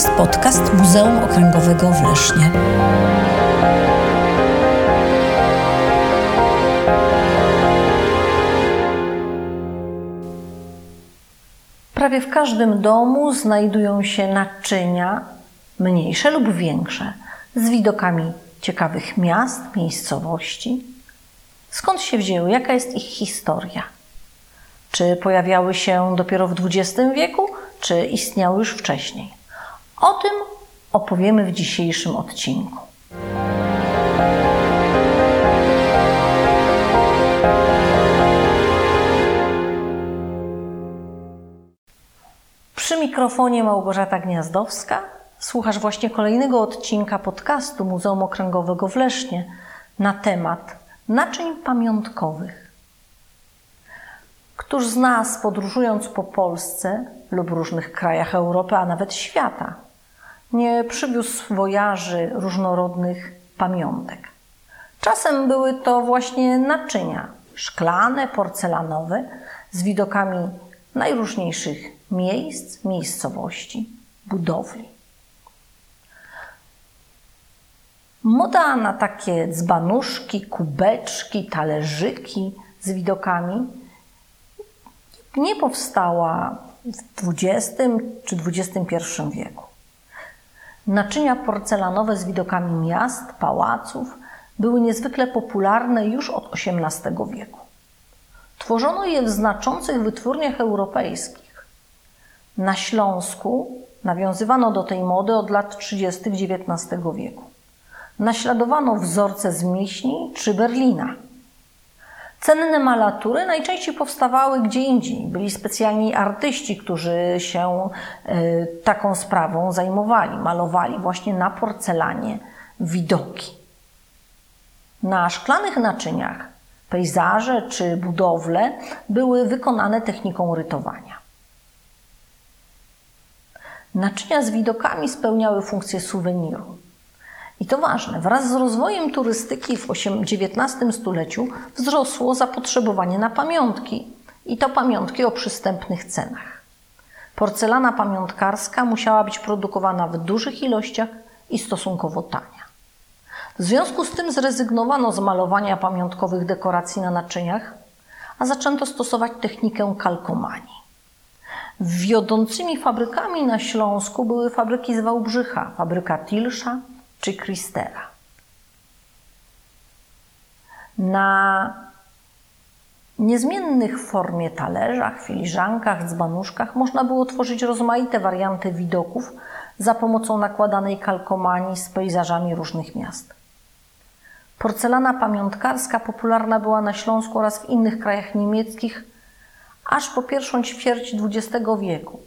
jest podcast Muzeum Okręgowego w Lesznie. Prawie w każdym domu znajdują się naczynia, mniejsze lub większe, z widokami ciekawych miast, miejscowości. Skąd się wzięły? Jaka jest ich historia? Czy pojawiały się dopiero w XX wieku, czy istniały już wcześniej? O tym opowiemy w dzisiejszym odcinku. Przy mikrofonie Małgorzata Gniazdowska. Słuchasz właśnie kolejnego odcinka podcastu Muzeum Okręgowego w Lesznie na temat naczyń pamiątkowych. Któż z nas, podróżując po Polsce lub różnych krajach Europy, a nawet świata, nie przywiózł wojaży różnorodnych pamiątek? Czasem były to właśnie naczynia szklane, porcelanowe, z widokami najróżniejszych miejsc, miejscowości, budowli. Moda na takie dzbanuszki, kubeczki, talerzyki z widokami nie powstała w XX czy XXI wieku. Naczynia porcelanowe z widokami miast, pałaców były niezwykle popularne już od XVIII wieku. Tworzono je w znaczących wytwórniach europejskich. Na Śląsku nawiązywano do tej mody od lat 30. XIX wieku. Naśladowano wzorce z Miśni czy Berlina. Cenne malatury najczęściej powstawały gdzie indziej. Byli specjalni artyści, którzy się y, taką sprawą zajmowali. Malowali właśnie na porcelanie widoki. Na szklanych naczyniach pejzaże czy budowle były wykonane techniką rytowania. Naczynia z widokami spełniały funkcję suweniru. I to ważne, wraz z rozwojem turystyki w XIX stuleciu wzrosło zapotrzebowanie na pamiątki. I to pamiątki o przystępnych cenach. Porcelana pamiątkarska musiała być produkowana w dużych ilościach i stosunkowo tania. W związku z tym zrezygnowano z malowania pamiątkowych dekoracji na naczyniach, a zaczęto stosować technikę kalkomanii. Wiodącymi fabrykami na Śląsku były fabryki z Wałbrzycha, fabryka Tilsza czy Kristera. Na niezmiennych w formie talerzach, filiżankach, dzbanuszkach można było tworzyć rozmaite warianty widoków za pomocą nakładanej kalkomanii z pejzażami różnych miast. Porcelana pamiątkarska popularna była na Śląsku oraz w innych krajach niemieckich aż po pierwszą ćwierć XX wieku.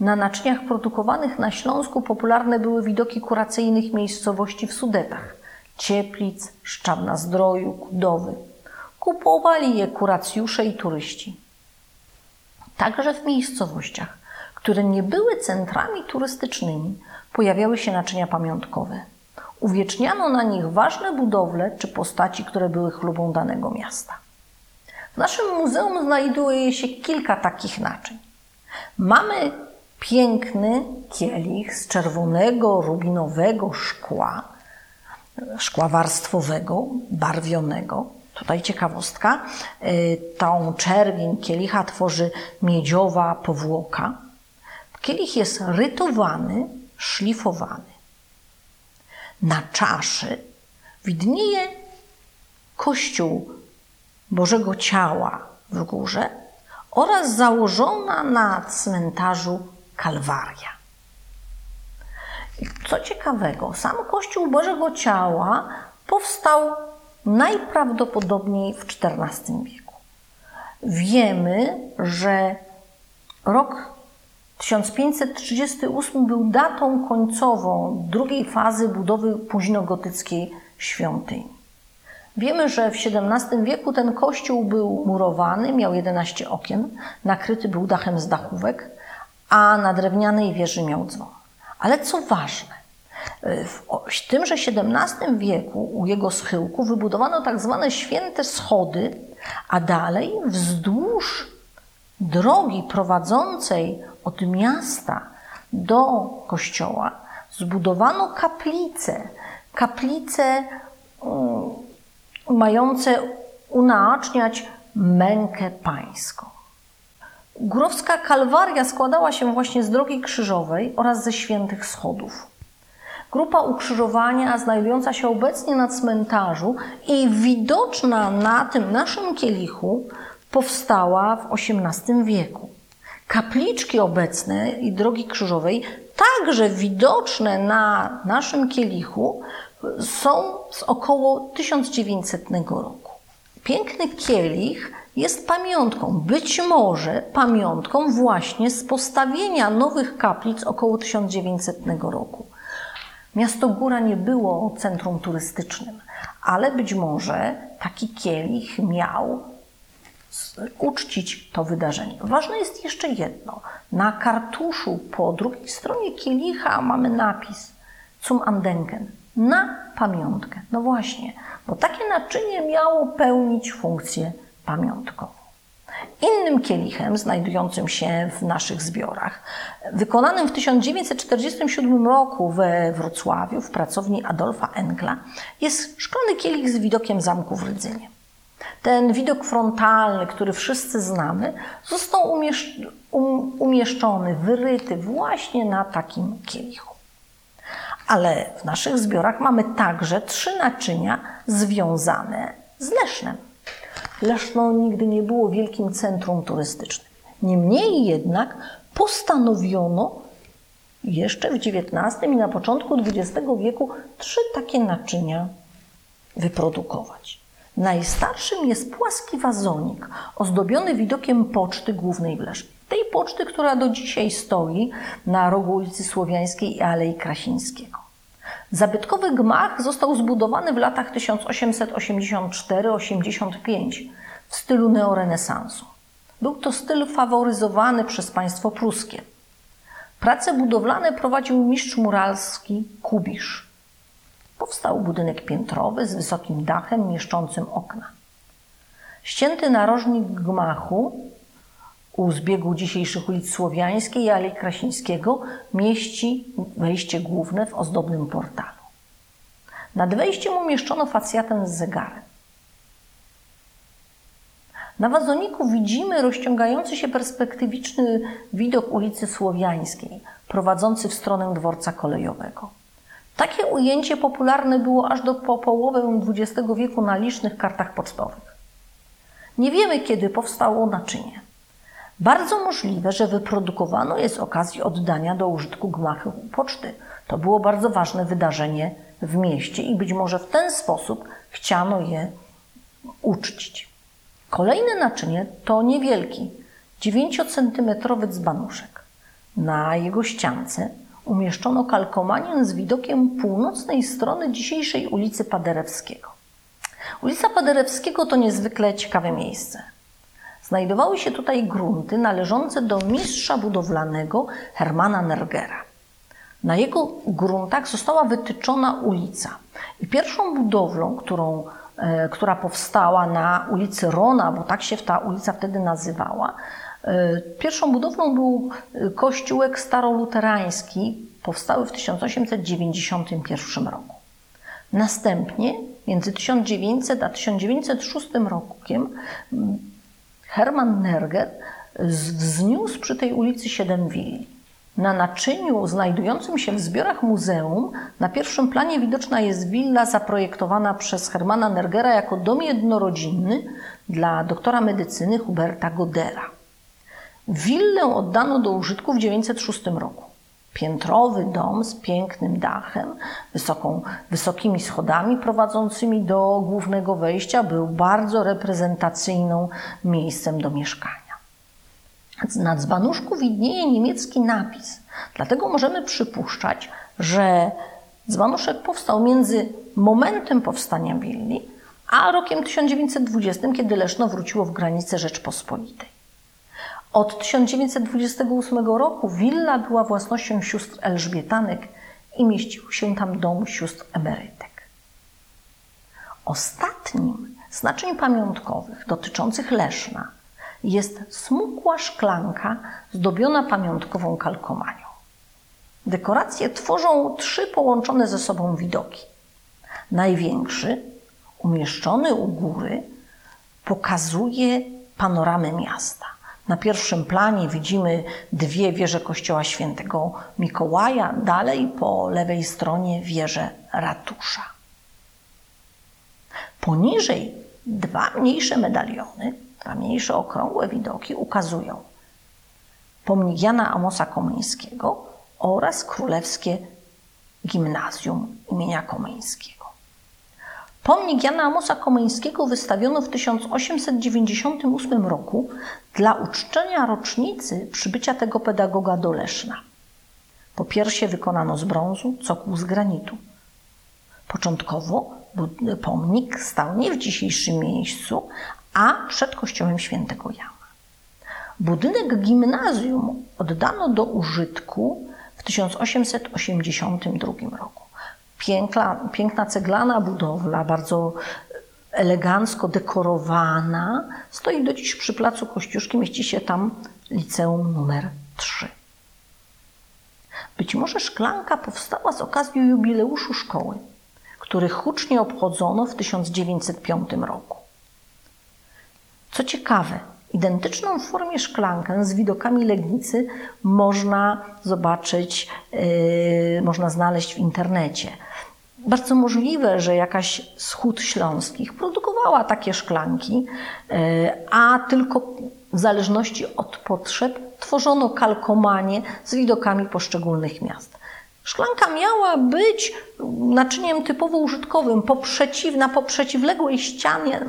Na naczyniach produkowanych na Śląsku popularne były widoki kuracyjnych miejscowości w Sudetach, Cieplic, Szczawna Zdroju, Kudowy. Kupowali je kuracjusze i turyści. Także w miejscowościach, które nie były centrami turystycznymi, pojawiały się naczynia pamiątkowe. Uwieczniano na nich ważne budowle czy postaci, które były chlubą danego miasta. W naszym muzeum znajduje się kilka takich naczyń. Mamy piękny kielich z czerwonego, rubinowego szkła, szkła warstwowego, barwionego. Tutaj ciekawostka. Y, tą czerwień kielicha tworzy miedziowa powłoka. Kielich jest rytowany, szlifowany. Na czaszy widnieje kościół Bożego Ciała w górze oraz założona na cmentarzu Kalwaria. Co ciekawego, sam Kościół Bożego Ciała powstał najprawdopodobniej w XIV wieku. Wiemy, że rok 1538 był datą końcową drugiej fazy budowy późnogotyckiej świątyni. Wiemy, że w XVII wieku ten kościół był murowany, miał 11 okien, nakryty był dachem z dachówek, a na drewnianej wieży miał dzwon. Ale co ważne, w tymże XVII wieku u jego schyłku wybudowano tak zwane święte schody, a dalej wzdłuż drogi prowadzącej od miasta do kościoła zbudowano kaplice. Kaplice um, mające unaoczniać mękę pańską. Górowska Kalwaria składała się właśnie z drogi krzyżowej oraz ze świętych schodów. Grupa ukrzyżowania znajdująca się obecnie na cmentarzu i widoczna na tym naszym kielichu powstała w XVIII wieku. Kapliczki obecne i drogi krzyżowej, także widoczne na naszym kielichu, są z około 1900 roku. Piękny kielich jest pamiątką, być może pamiątką właśnie z postawienia nowych kaplic około 1900 roku. Miasto Góra nie było centrum turystycznym, ale być może taki kielich miał uczcić to wydarzenie. Ważne jest jeszcze jedno. Na kartuszu po drugiej stronie kielicha mamy napis Zum Andenken. Na pamiątkę. No właśnie, bo takie naczynie miało pełnić funkcję pamiątkową. Innym kielichem, znajdującym się w naszych zbiorach, wykonanym w 1947 roku we Wrocławiu w pracowni Adolfa Enkla, jest szklany kielich z widokiem zamku w Rydzynie. Ten widok frontalny, który wszyscy znamy, został um, umieszczony, wyryty właśnie na takim kielichu. Ale w naszych zbiorach mamy także trzy naczynia związane z Lesznem. Leszno nigdy nie było wielkim centrum turystycznym. Niemniej jednak postanowiono jeszcze w XIX i na początku XX wieku trzy takie naczynia wyprodukować. Najstarszym jest płaski wazonik ozdobiony widokiem poczty głównej w Lesznie. Tej poczty, która do dzisiaj stoi na rogu ulicy Słowiańskiej i Alei Krasińskiego. Zabytkowy gmach został zbudowany w latach 1884-85 w stylu neorenesansu. Był to styl faworyzowany przez państwo pruskie. Prace budowlane prowadził mistrz muralski Kubisz. Powstał budynek piętrowy z wysokim dachem mieszczącym okna. Ścięty narożnik gmachu u zbiegu dzisiejszych ulic Słowiańskiej i Alei Krasińskiego mieści wejście główne w ozdobnym portalu. Nad wejściem umieszczono facjatę z zegarem. Na wazoniku widzimy rozciągający się perspektywiczny widok ulicy Słowiańskiej, prowadzący w stronę dworca kolejowego. Takie ujęcie popularne było aż do po XX wieku na licznych kartach pocztowych. Nie wiemy, kiedy powstało naczynie. Bardzo możliwe, że wyprodukowano je z okazji oddania do użytku gmachu poczty. To było bardzo ważne wydarzenie w mieście i być może w ten sposób chciano je uczcić. Kolejne naczynie to niewielki, 9-centymetrowy dzbanuszek. Na jego ściance umieszczono kalkomanię z widokiem północnej strony dzisiejszej ulicy Paderewskiego. Ulica Paderewskiego to niezwykle ciekawe miejsce. Znajdowały się tutaj grunty należące do mistrza budowlanego Hermana Nergera. Na jego gruntach została wytyczona ulica. I pierwszą budowlą, którą, e, która powstała na ulicy Rona, bo tak się ta ulica wtedy nazywała, e, pierwszą budowlą był kościółek staroluterański, powstały w 1891 roku. Następnie między 1900 a 1906 rokiem Hermann Nerger wzniósł przy tej ulicy siedem willi. Na naczyniu znajdującym się w zbiorach muzeum na pierwszym planie widoczna jest willa zaprojektowana przez Hermana Nergera jako dom jednorodzinny dla doktora medycyny Huberta Godera. Willę oddano do użytku w 1906 roku. Piętrowy dom z pięknym dachem, wysoką, wysokimi schodami prowadzącymi do głównego wejścia był bardzo reprezentacyjną miejscem do mieszkania. Na dzbanuszku widnieje niemiecki napis, dlatego możemy przypuszczać, że dzbanuszek powstał między momentem powstania willi a rokiem 1920, kiedy Leszno wróciło w granice Rzeczpospolitej. Od 1928 roku willa była własnością sióstr Elżbietanek i mieścił się tam dom sióstr emerytek. Ostatnim z naczyń pamiątkowych dotyczących Leszna jest smukła szklanka zdobiona pamiątkową kalkomanią. Dekoracje tworzą trzy połączone ze sobą widoki. Największy, umieszczony u góry, pokazuje panoramę miasta. Na pierwszym planie widzimy dwie wieże kościoła świętego Mikołaja, dalej po lewej stronie wieżę ratusza. Poniżej dwa mniejsze medaliony, dwa mniejsze okrągłe widoki ukazują pomnik Jana Amosa Komeńskiego oraz królewskie gimnazjum imienia Komeńskiego. Pomnik Jana Amosa Komeńskiego wystawiono w 1898 roku dla uczczenia rocznicy przybycia tego pedagoga do Leszna. Po piersie wykonano z brązu, cokół z granitu. Początkowo pomnik stał nie w dzisiejszym miejscu, a przed kościołem świętego Jana. Budynek gimnazjum oddano do użytku w 1882 roku. Piękna, piękna ceglana budowla, bardzo elegancko dekorowana, stoi do dziś przy placu Kościuszki, mieści się tam liceum numer 3. Być może szklanka powstała z okazji jubileuszu szkoły, który hucznie obchodzono w 1905 roku. Co ciekawe, identyczną w formie szklankę z widokami Legnicy można zobaczyć, yy, można znaleźć w internecie. Bardzo możliwe, że jakaś z hut śląskich produkowała takie szklanki, yy, a tylko w zależności od potrzeb tworzono kalkomanie z widokami poszczególnych miast. Szklanka miała być naczyniem typowo użytkowym. Po przeciw, na poprzeciwległej ścianie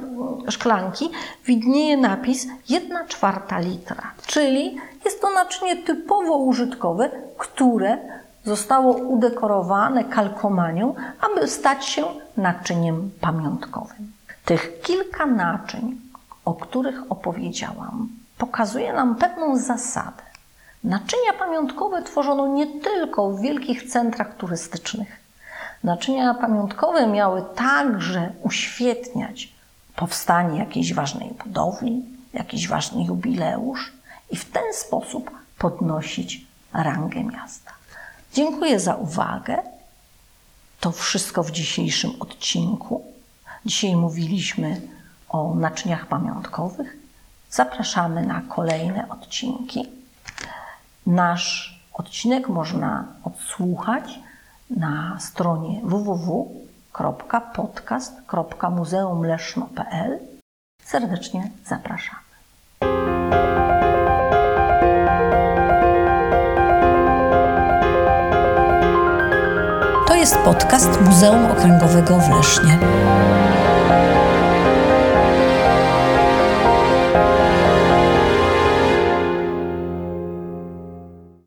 szklanki widnieje napis 1 czwarta litra, czyli jest to naczynie typowo użytkowe, które zostało udekorowane kalkomanią, aby stać się naczyniem pamiątkowym. Tych kilka naczyń, o których opowiedziałam, pokazuje nam pewną zasadę. Naczynia pamiątkowe tworzono nie tylko w wielkich centrach turystycznych. Naczynia pamiątkowe miały także uświetniać powstanie jakiejś ważnej budowli, jakiś ważny jubileusz i w ten sposób podnosić rangę miasta. Dziękuję za uwagę. To wszystko w dzisiejszym odcinku. Dzisiaj mówiliśmy o naczyniach pamiątkowych. Zapraszamy na kolejne odcinki. Nasz odcinek można odsłuchać na stronie www.podcast.muzeumleszno.pl. Serdecznie zapraszamy. To jest podcast Muzeum Okręgowego w Lesznie.